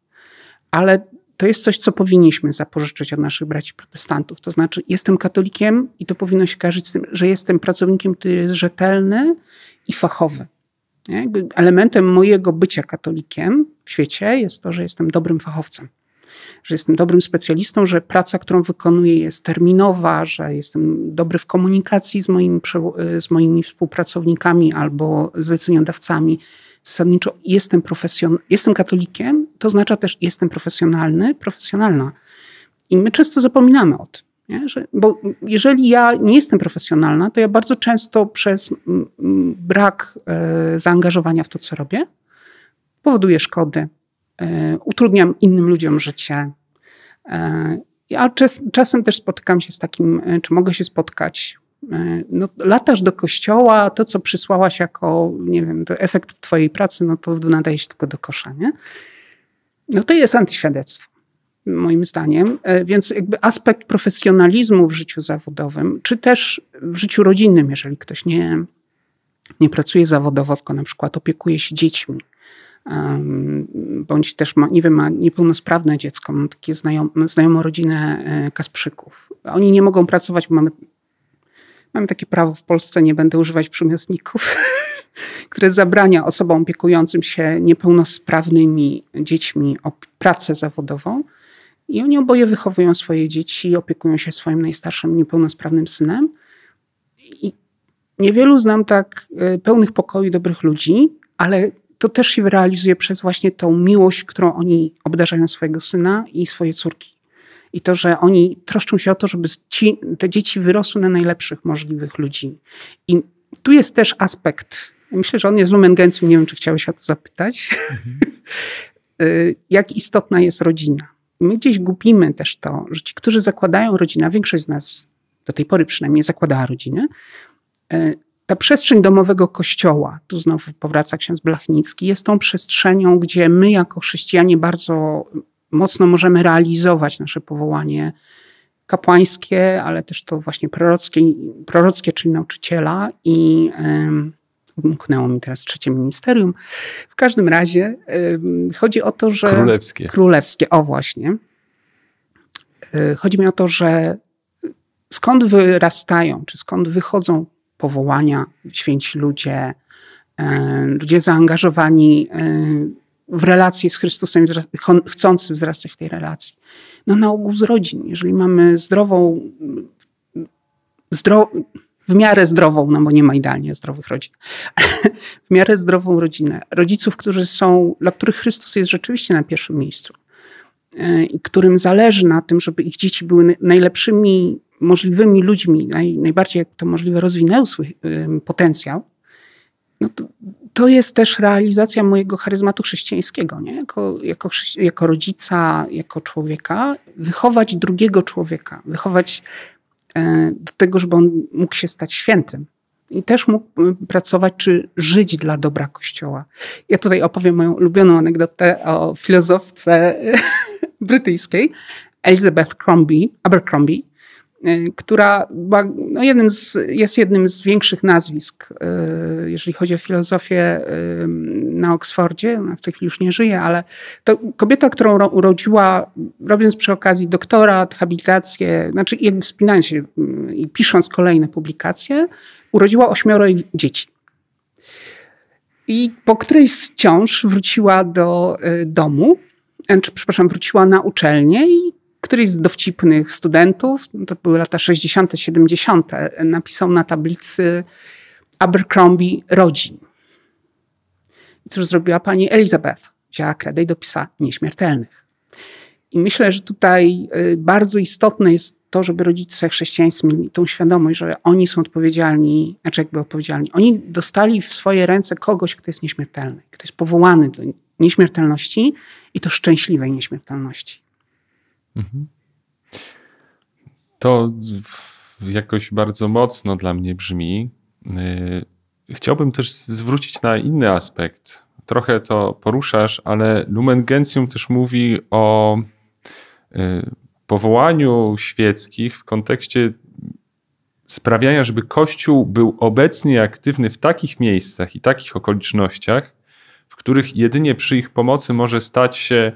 [SPEAKER 2] ale to jest coś, co powinniśmy zapożyczyć od naszych braci protestantów. To znaczy, jestem katolikiem i to powinno się kojarzyć z tym, że jestem pracownikiem, który jest rzetelny i fachowy. Elementem mojego bycia katolikiem w świecie jest to, że jestem dobrym fachowcem, że jestem dobrym specjalistą, że praca, którą wykonuję, jest terminowa, że jestem dobry w komunikacji z moimi, z moimi współpracownikami albo zleceniodawcami zasadniczo jestem, profesjon- jestem katolikiem, to oznacza też jestem profesjonalny, profesjonalna. I my często zapominamy o tym. Nie? Że, bo jeżeli ja nie jestem profesjonalna, to ja bardzo często przez brak e, zaangażowania w to, co robię, powoduję szkody, e, utrudniam innym ludziom życie. E, ja czas, czasem też spotykam się z takim, e, czy mogę się spotkać no, latasz do kościoła, to co przysłałaś jako, nie wiem, efekt twojej pracy, no to nadaje się tylko do kosza, nie? No to jest antyświadectwo, moim zdaniem. E, więc jakby aspekt profesjonalizmu w życiu zawodowym, czy też w życiu rodzinnym, jeżeli ktoś nie, nie pracuje zawodowo, tylko na przykład opiekuje się dziećmi, bądź też ma, nie wiem, ma niepełnosprawne dziecko, mam takie znajom, znajomą rodzinę e, Kasprzyków. Oni nie mogą pracować, bo mamy Mamy takie prawo w Polsce, nie będę używać przymiotników, <laughs> które zabrania osobom opiekującym się niepełnosprawnymi dziećmi o pracę zawodową. I oni oboje wychowują swoje dzieci, opiekują się swoim najstarszym niepełnosprawnym synem. I niewielu znam tak e, pełnych pokoju dobrych ludzi, ale to też się realizuje przez właśnie tą miłość, którą oni obdarzają swojego syna i swoje córki. I to, że oni troszczą się o to, żeby ci, te dzieci wyrosły na najlepszych możliwych ludzi. I tu jest też aspekt, myślę, że on jest lumengencją, nie wiem, czy chciałeś o to zapytać, mhm. <laughs> jak istotna jest rodzina. My gdzieś gubimy też to, że ci, którzy zakładają rodzinę, większość z nas do tej pory przynajmniej zakładała rodzinę, y, ta przestrzeń domowego kościoła, tu znowu powraca ksiądz Blachnicki, jest tą przestrzenią, gdzie my jako chrześcijanie bardzo mocno możemy realizować nasze powołanie kapłańskie, ale też to właśnie prorockie, prorockie czyli nauczyciela i um, umknęło mi teraz trzecie ministerium. W każdym razie um, chodzi o to, że...
[SPEAKER 1] Królewskie.
[SPEAKER 2] Królewskie, o właśnie. Um, chodzi mi o to, że skąd wyrastają, czy skąd wychodzą powołania, święci ludzie, ludzie zaangażowani w relacje z Chrystusem, chcący wzrastać w tej relacji. No na ogół z rodzin. Jeżeli mamy zdrową, zdro, w miarę zdrową, no bo nie ma idealnie zdrowych rodzin, <laughs> w miarę zdrową rodzinę, rodziców, którzy są, dla których Chrystus jest rzeczywiście na pierwszym miejscu. E, i którym zależy na tym, żeby ich dzieci były najlepszymi możliwymi ludźmi, naj, najbardziej jak to możliwe rozwinęły swój potencjał, no to, to jest też realizacja mojego charyzmatu chrześcijańskiego, nie? Jako, jako, jako rodzica, jako człowieka, wychować drugiego człowieka, wychować do tego, żeby on mógł się stać świętym. I też mógł y, pracować czy żyć dla dobra Kościoła. Ja tutaj opowiem moją ulubioną anegdotę o filozofce <laughs> brytyjskiej, Elizabeth Crombie, Abercrombie, która była, no jednym z, jest jednym z większych nazwisk, y, jeżeli chodzi o filozofię y, na Oksfordzie. Ona w tej chwili już nie żyje, ale to kobieta, którą urodziła, robiąc przy okazji doktorat, habilitację, znaczy jakby wspinając się i pisząc kolejne publikacje, urodziła ośmioro dzieci. I po którejś z ciąż wróciła do domu, czy przepraszam, wróciła na uczelnię i któryś z dowcipnych studentów, to były lata 60., 70., napisał na tablicy Abercrombie rodzin. I cóż zrobiła pani Elizabeth? Wzięła kredę i dopisała nieśmiertelnych. I myślę, że tutaj y, bardzo istotne jest to, żeby rodzice chrześcijańscy mieli tą świadomość, że oni są odpowiedzialni, znaczy jakby odpowiedzialni. Oni dostali w swoje ręce kogoś, kto jest nieśmiertelny, kto jest powołany do nieśmiertelności i to szczęśliwej nieśmiertelności. Mhm.
[SPEAKER 1] To jakoś bardzo mocno dla mnie brzmi. Y, chciałbym też zwrócić na inny aspekt. Trochę to poruszasz, ale Lumen Gentium też mówi o y, powołaniu świeckich w kontekście sprawiania, żeby Kościół był obecny i aktywny w takich miejscach i takich okolicznościach, w których jedynie przy ich pomocy może stać się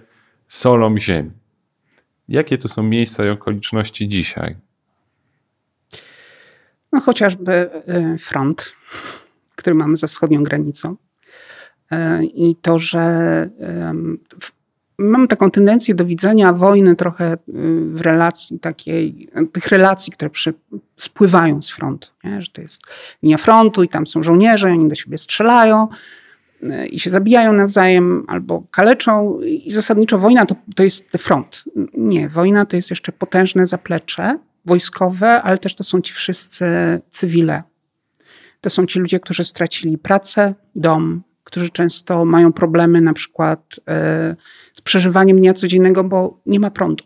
[SPEAKER 1] solą ziemi. Jakie to są miejsca i okoliczności dzisiaj?
[SPEAKER 2] No, chociażby y, front, który mamy za wschodnią granicą. Y, I to, że mamy taką tendencję do widzenia wojny trochę y, w relacji takiej, tych relacji, które przy, spływają z frontu. Nie? Że to jest linia frontu i tam są żołnierze, oni do siebie strzelają i się zabijają nawzajem albo kaleczą i zasadniczo wojna to, to jest front. Nie, wojna to jest jeszcze potężne zaplecze wojskowe, ale też to są ci wszyscy cywile. To są ci ludzie, którzy stracili pracę, dom, którzy często mają problemy na przykład e, z przeżywaniem dnia codziennego, bo nie ma prądu,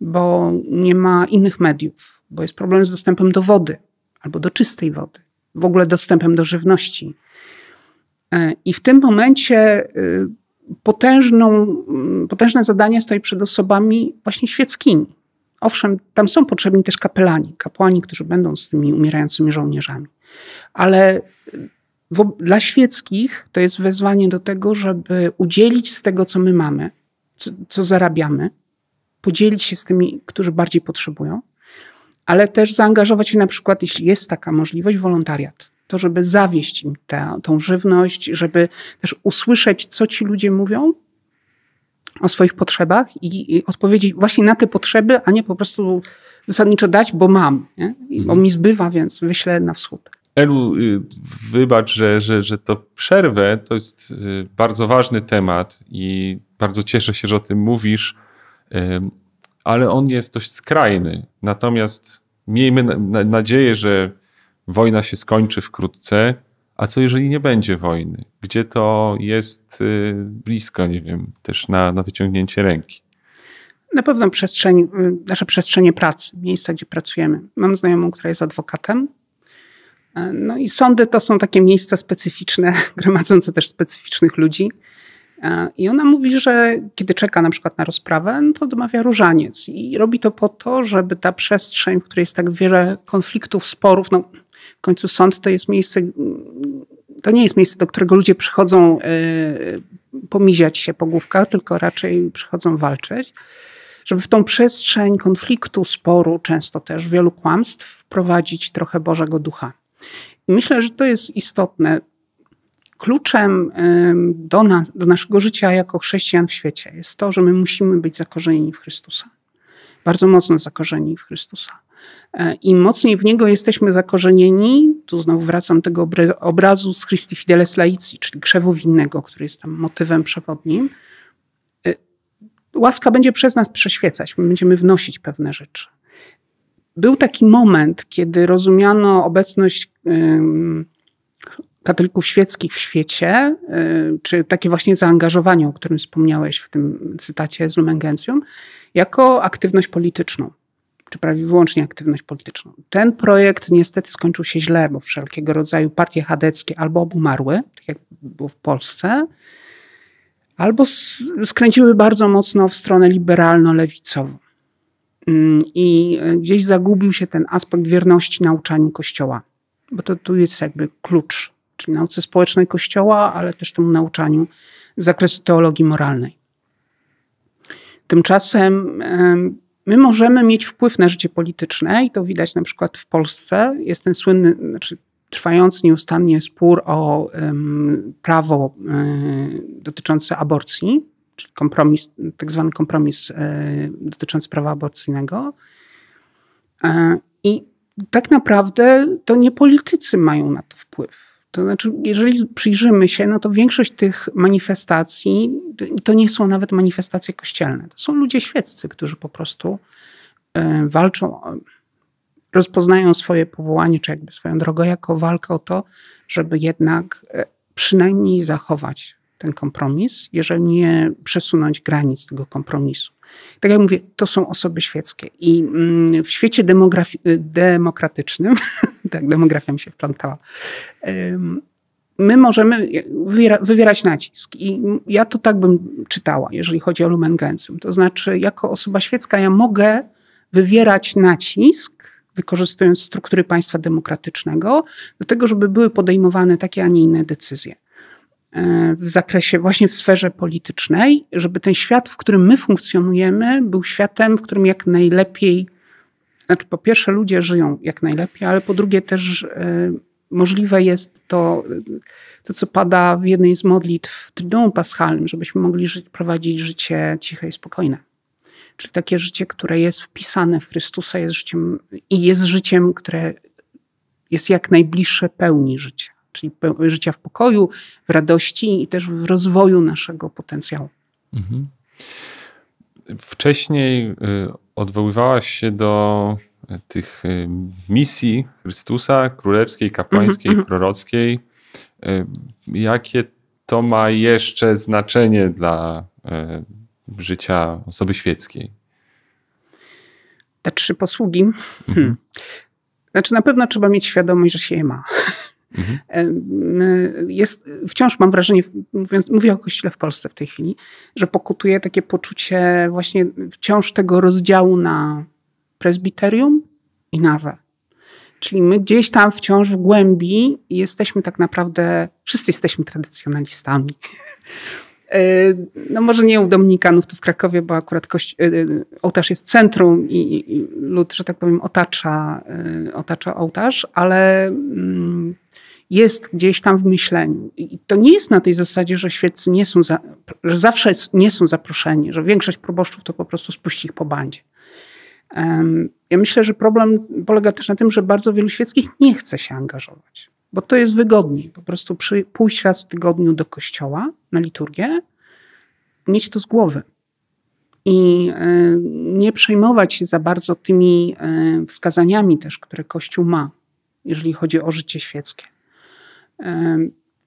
[SPEAKER 2] bo nie ma innych mediów, bo jest problem z dostępem do wody albo do czystej wody, w ogóle dostępem do żywności E, I w tym momencie y, potężną, potężne zadanie stoi przed osobami właśnie świeckimi. Owszem, tam są potrzebni też kapelani, kapłani, którzy będą z tymi umierającymi żołnierzami. Ale y, w, dla świeckich to jest wezwanie do tego, żeby udzielić z tego, co my mamy, co, co zarabiamy, podzielić się z tymi, którzy bardziej potrzebują, ale też zaangażować się na przykład, jeśli jest taka możliwość, wolontariat to żeby zawieść im tę, tą żywność, żeby też usłyszeć, co ci ludzie mówią, o swoich potrzebach i, i odpowiedzieć właśnie na te potrzeby, a nie po prostu zasadniczo dać, bo mam, nie? I, bo mhm. mi zbywa, więc wyślę na wschód.
[SPEAKER 1] Elu, y, wybacz, że, że, że to przerwę. To jest y, bardzo ważny temat i bardzo cieszę się, że o tym mówisz, ale on jest dość skrajny. Natomiast miejmy nadzieję, że wojna się skończy wkrótce. A co jeżeli nie będzie wojny? Gdzie to jest y, blisko, nie wiem, też na, na wyciągnięcie ręki?
[SPEAKER 2] Na pewno przestrzeń, nasze przestrzenie pracy, miejsca, gdzie pracujemy. Mam znajomą, która jest adwokatem E, no i sądy to są takie miejsca specyficzne, <laughs> gromadzące też specyficznych ludzi. E, I ona mówi, że kiedy czeka na przykład na rozprawę, no to domawia różaniec. I robi to po to, żeby ta przestrzeń, w której jest tak wiele konfliktów, sporów, no w końcu sąd to jest miejsce, to nie jest miejsce, do którego ludzie przychodzą y, pomiziać się po główkach, tylko raczej przychodzą walczyć. Żeby w tą przestrzeń konfliktu, sporu, często też wielu kłamstw, wprowadzić trochę Bożego Ducha. Myślę, że to jest istotne. Kluczem do, nas, do naszego życia jako chrześcijan w świecie jest to, że my musimy być zakorzenieni w Chrystusa. Bardzo mocno zakorzenieni w Chrystusa. E, Im mocniej w Niego jesteśmy zakorzenieni, tu znowu wracam tego obrazu z Christi Fideles Laici, czyli krzewu winnego, który jest tam motywem przewodnim, e, łaska będzie przez nas przeświecać, my będziemy wnosić pewne rzeczy. Był taki moment, kiedy rozumiano obecność katolików świeckich w świecie, y, czy takie właśnie zaangażowanie, o którym wspomniałeś w tym cytacie z Lumen Gentium, jako aktywność polityczną, czy prawie wyłącznie aktywność polityczną. Ten projekt niestety skończył się źle, bo wszelkiego rodzaju partie chadeckie albo obumarły, tak jak było w Polsce, albo skręciły bardzo mocno w stronę liberalno-lewicową. Mm, I e, gdzieś zagubił się ten aspekt wierności nauczaniu Kościoła, bo to tu jest jakby klucz, czyli nauce społecznej Kościoła, ale też temu nauczaniu z zakresu teologii moralnej. Tymczasem my możemy mieć wpływ na życie polityczne i to widać na przykład w Polsce. Jest ten słynny, znaczy trwający nieustannie spór o um, prawo um, dotyczące aborcji, czyli kompromis, tak zwany kompromis e, dotyczący prawa aborcyjnego. E, I tak naprawdę to nie politycy mają na to wpływ. To znaczy, jeżeli przyjrzymy się, no to większość tych manifestacji to nie są nawet manifestacje kościelne. To są ludzie świeccy, którzy po prostu e, walczą, rozpoznają swoje powołanie, czy jakby swoją drogę jako walkę o to, żeby jednak przynajmniej zachować ten kompromis, jeżeli nie przesunąć granic tego kompromisu. Tak jak mówię, to są osoby świeckie. I mm, w świecie demokratycznym, <laughs> tak, demografia mi się wplątała, my możemy wywierać nacisk. I ja to tak bym czytała, jeżeli chodzi o Lumen Gentium. To znaczy, jako osoba świecka, ja mogę wywierać nacisk, wykorzystując struktury państwa demokratycznego, do tego, żeby były podejmowane takie, a nie inne decyzje. E, w zakresie, właśnie w sferze politycznej, żeby ten świat, w którym my funkcjonujemy, był światem, w którym jak najlepiej, znaczy po pierwsze ludzie żyją jak najlepiej, ale po drugie też e, możliwe jest to, to co pada w jednej z modlitw w Tryduum Paschalnym, żebyśmy mogli żyć, prowadzić życie ciche i spokojne. Czyli takie życie, które jest wpisane w Chrystusa jest życiem, i jest życiem, które jest jak najbliższe pełni życia czyli życia w pokoju, w radości i też w rozwoju naszego potencjału. Mhm.
[SPEAKER 1] Wcześniej y, odwoływałaś się do tych y, misji Chrystusa, królewskiej, kapłańskiej, mhm, prorockiej. Y, jakie to ma jeszcze znaczenie dla życia osoby świeckiej?
[SPEAKER 2] Te trzy posługi. Mhm. Znaczy, na pewno trzeba mieć świadomość, że się je ma. Mhm. Jest, wciąż mam wrażenie, mówiąc, mówię o Kościele w Polsce w tej chwili, że pokutuje takie poczucie właśnie wciąż tego rozdziału na prezbiterium i nawę. Czyli my gdzieś tam wciąż w głębi jesteśmy tak naprawdę, wszyscy jesteśmy tradycjonalistami. E, no może nie u Dominikanów tu w Krakowie, bo akurat kości- e, ołtarz jest centrum i, lud, że tak powiem, otacza, otacza ołtarz, ale mm, jest gdzieś tam w myśleniu. I to nie jest na tej zasadzie, że świeccy nie są za, że zawsze nie są zaproszeni, że większość proboszczów to po prostu spuści ich po bandzie. Ja myślę, że problem polega też na tym, że bardzo wielu świeckich nie chce się angażować, bo to jest wygodniej. Po prostu przy, pójść raz w tygodniu do kościoła na liturgię, mieć to z głowy i e, nie przejmować się za bardzo tymi e, wskazaniami też, które Kościół ma, jeżeli chodzi o życie świeckie.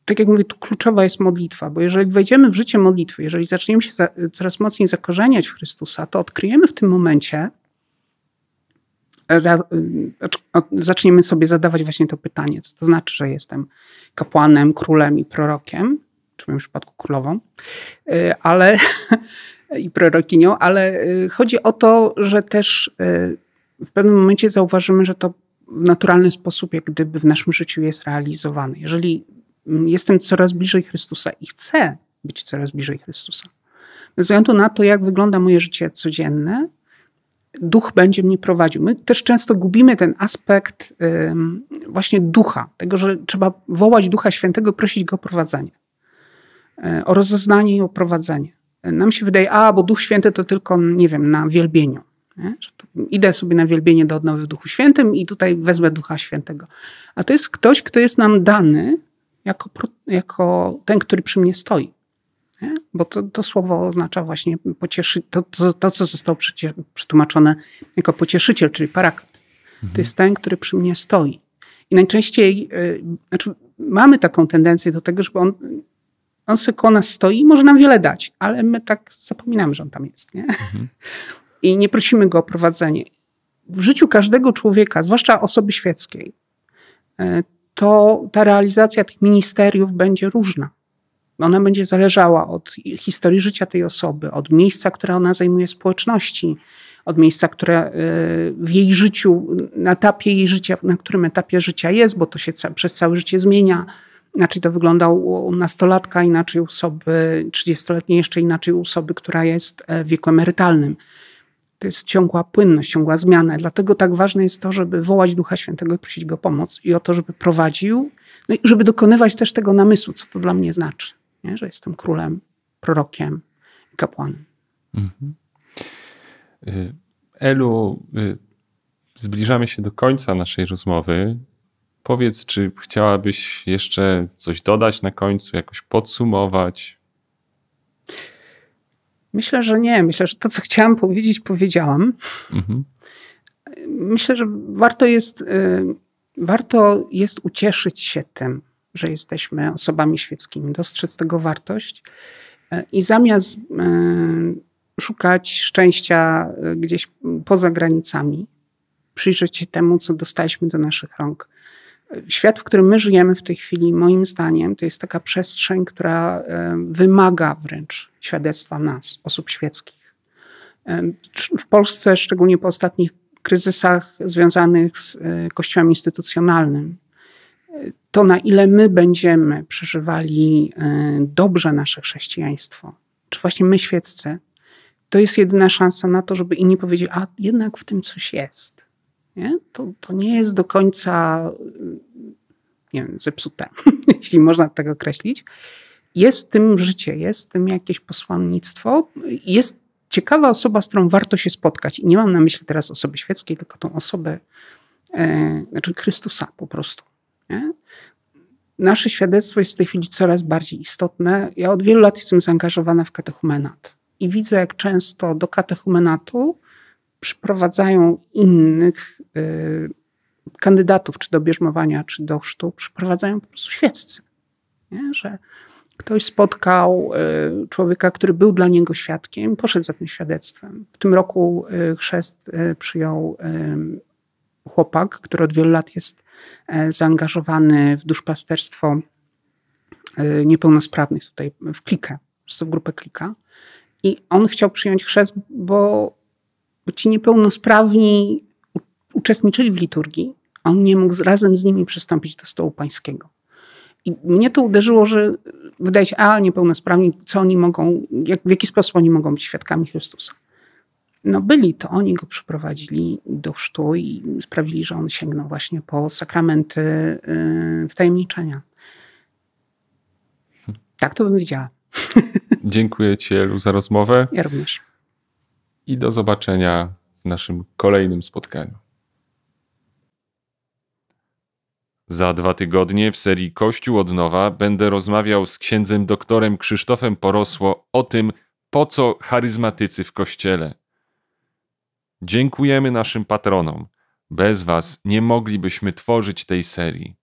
[SPEAKER 2] Tak jak mówię, tu kluczowa jest modlitwa, bo jeżeli wejdziemy w życie modlitwy, jeżeli zaczniemy się coraz mocniej zakorzeniać w Chrystusa, to odkryjemy w tym momencie, zaczniemy sobie zadawać właśnie to pytanie, co to znaczy, że jestem kapłanem, królem i prorokiem, czy w moim przypadku królową, y, ale <laughs> i prorokinią, ale y, chodzi o to, że też y, w pewnym momencie zauważymy, że to w naturalny sposób, jak gdyby w naszym życiu jest realizowane. Jeżeli mm, jestem coraz bliżej Chrystusa i chcę być coraz bliżej Chrystusa, bez względu na to, jak wygląda moje życie codzienne, duch będzie mnie prowadził. My też często gubimy ten aspekt właśnie ducha, tego, że trzeba wołać Ducha Świętego prosić go o prowadzenie, e, o rozeznanie i o prowadzenie. Nam się wydaje, a bo Duch Święty to tylko, nie wiem, na wielbieniu. idę sobie na wielbienie do odnowy w Duchu Świętym i tutaj wezmę Ducha Świętego. A to jest ktoś, kto jest nam dany jako, jako ten, który przy mnie stoi. Nie? Bo to, to słowo oznacza właśnie pocieszy, to, to, to, co zostało przetłumaczone jako pocieszyciel, czyli paraklet. Mhm. To jest ten, który przy mnie stoi. I najczęściej, yy, znaczy mamy taką tendencję do tego, żeby on, on sobie koło nas stoi i może nam wiele dać, ale my tak zapominamy, że on tam jest. Nie? Mhm. <laughs> I nie prosimy go o prowadzenie. W życiu każdego człowieka, zwłaszcza osoby świeckiej, yy, to ta realizacja tych ministeriów będzie różna. Ona będzie zależała od historii życia tej osoby, od miejsca, które ona zajmuje w społeczności, od miejsca, które y, w jej życiu, na etapie jej życia, na którym etapie życia jest, bo to się przez całe życie zmienia. Inaczej to wygląda u nastolatka, inaczej u osoby 30-letniej, jeszcze inaczej u osoby, która jest e, w wieku emerytalnym. To jest ciągła płynność, ciągła zmiana. Dlatego tak ważne jest to, żeby wołać Ducha Świętego i prosić Go o pomoc i o to, żeby prowadził, no i żeby dokonywać też tego namysłu, co to dla mnie znaczy nie? że jestem królem, prorokiem, kapłanem. Mhm.
[SPEAKER 1] Y, Elu, y, zbliżamy się do końca naszej rozmowy. Powiedz, czy chciałabyś jeszcze coś dodać na końcu, jakoś podsumować?
[SPEAKER 2] Myślę, że nie. Myślę, że to, co chciałam powiedzieć, powiedziałam. Mhm. Myślę, że warto jest, y, warto jest ucieszyć się tym, że jesteśmy osobami świeckimi, dostrzec tego wartość e, i zamiast e, szukać szczęścia e, gdzieś poza granicami, przyjrzeć się temu, co dostaliśmy do naszych rąk. Świat, w którym my żyjemy w tej chwili, moim zdaniem, to jest taka przestrzeń, która wymaga wręcz świadectwa nas, osób świeckich. W Polsce, szczególnie po ostatnich kryzysach związanych z kościołem instytucjonalnym, to na ile my będziemy przeżywali e, dobrze nasze chrześcijaństwo, czy właśnie my świeccy, to jest jedyna szansa na to, żeby inni powiedzieli, a jednak w tym coś jest. Nie? To, to nie jest do końca nie wiem, zepsute, <laughs> jeśli można tak określić. Jest tym życie, jest tym jakieś posłannictwo, jest ciekawa osoba, z którą warto się spotkać. I nie mam na myśli teraz osoby świeckiej, tylko tą osobę, e, znaczy Chrystusa po prostu. Nasze świadectwo jest w tej chwili coraz bardziej istotne. Ja od wielu lat jestem zaangażowana w katechumenat i widzę, jak często do katechumenatu przyprowadzają innych y, kandydatów, czy do bierzmowania, czy do chrztu, przyprowadzają po prostu świeccy. Nie? Że ktoś spotkał y, człowieka, który był dla niego świadkiem, poszedł za tym świadectwem. W tym roku y, chrzest y, przyjął chłopak, który od wielu lat jest zaangażowany w duszpasterstwo e, niepełnosprawnych tutaj w klikę, w grupę klika. I on chciał przyjąć chrzest, bo ci niepełnosprawni uczestniczyli w liturgii, a on nie mógł razem z nimi przystąpić do stołu pańskiego. I mnie to uderzyło, że wydaje się, a niepełnosprawni, co oni mogą, jak, w jaki sposób oni mogą być świadkami Chrystusa no byli, to oni go przyprowadzili do chrztu i sprawili, że on sięgnął właśnie po sakramenty yy, wtajemniczenia. Tak to bym widziała. <laughs>
[SPEAKER 1] Dziękuję Ci, Elu, za rozmowę.
[SPEAKER 2] Ja również.
[SPEAKER 1] I do zobaczenia w naszym kolejnym spotkaniu. Za dwa tygodnie w serii Kościół od nowa będę rozmawiał z księdzem doktorem Krzysztofem Porosło o tym, po co charyzmatycy w kościele. Dziękujemy naszym patronom. Bez Was nie moglibyśmy tworzyć tej serii.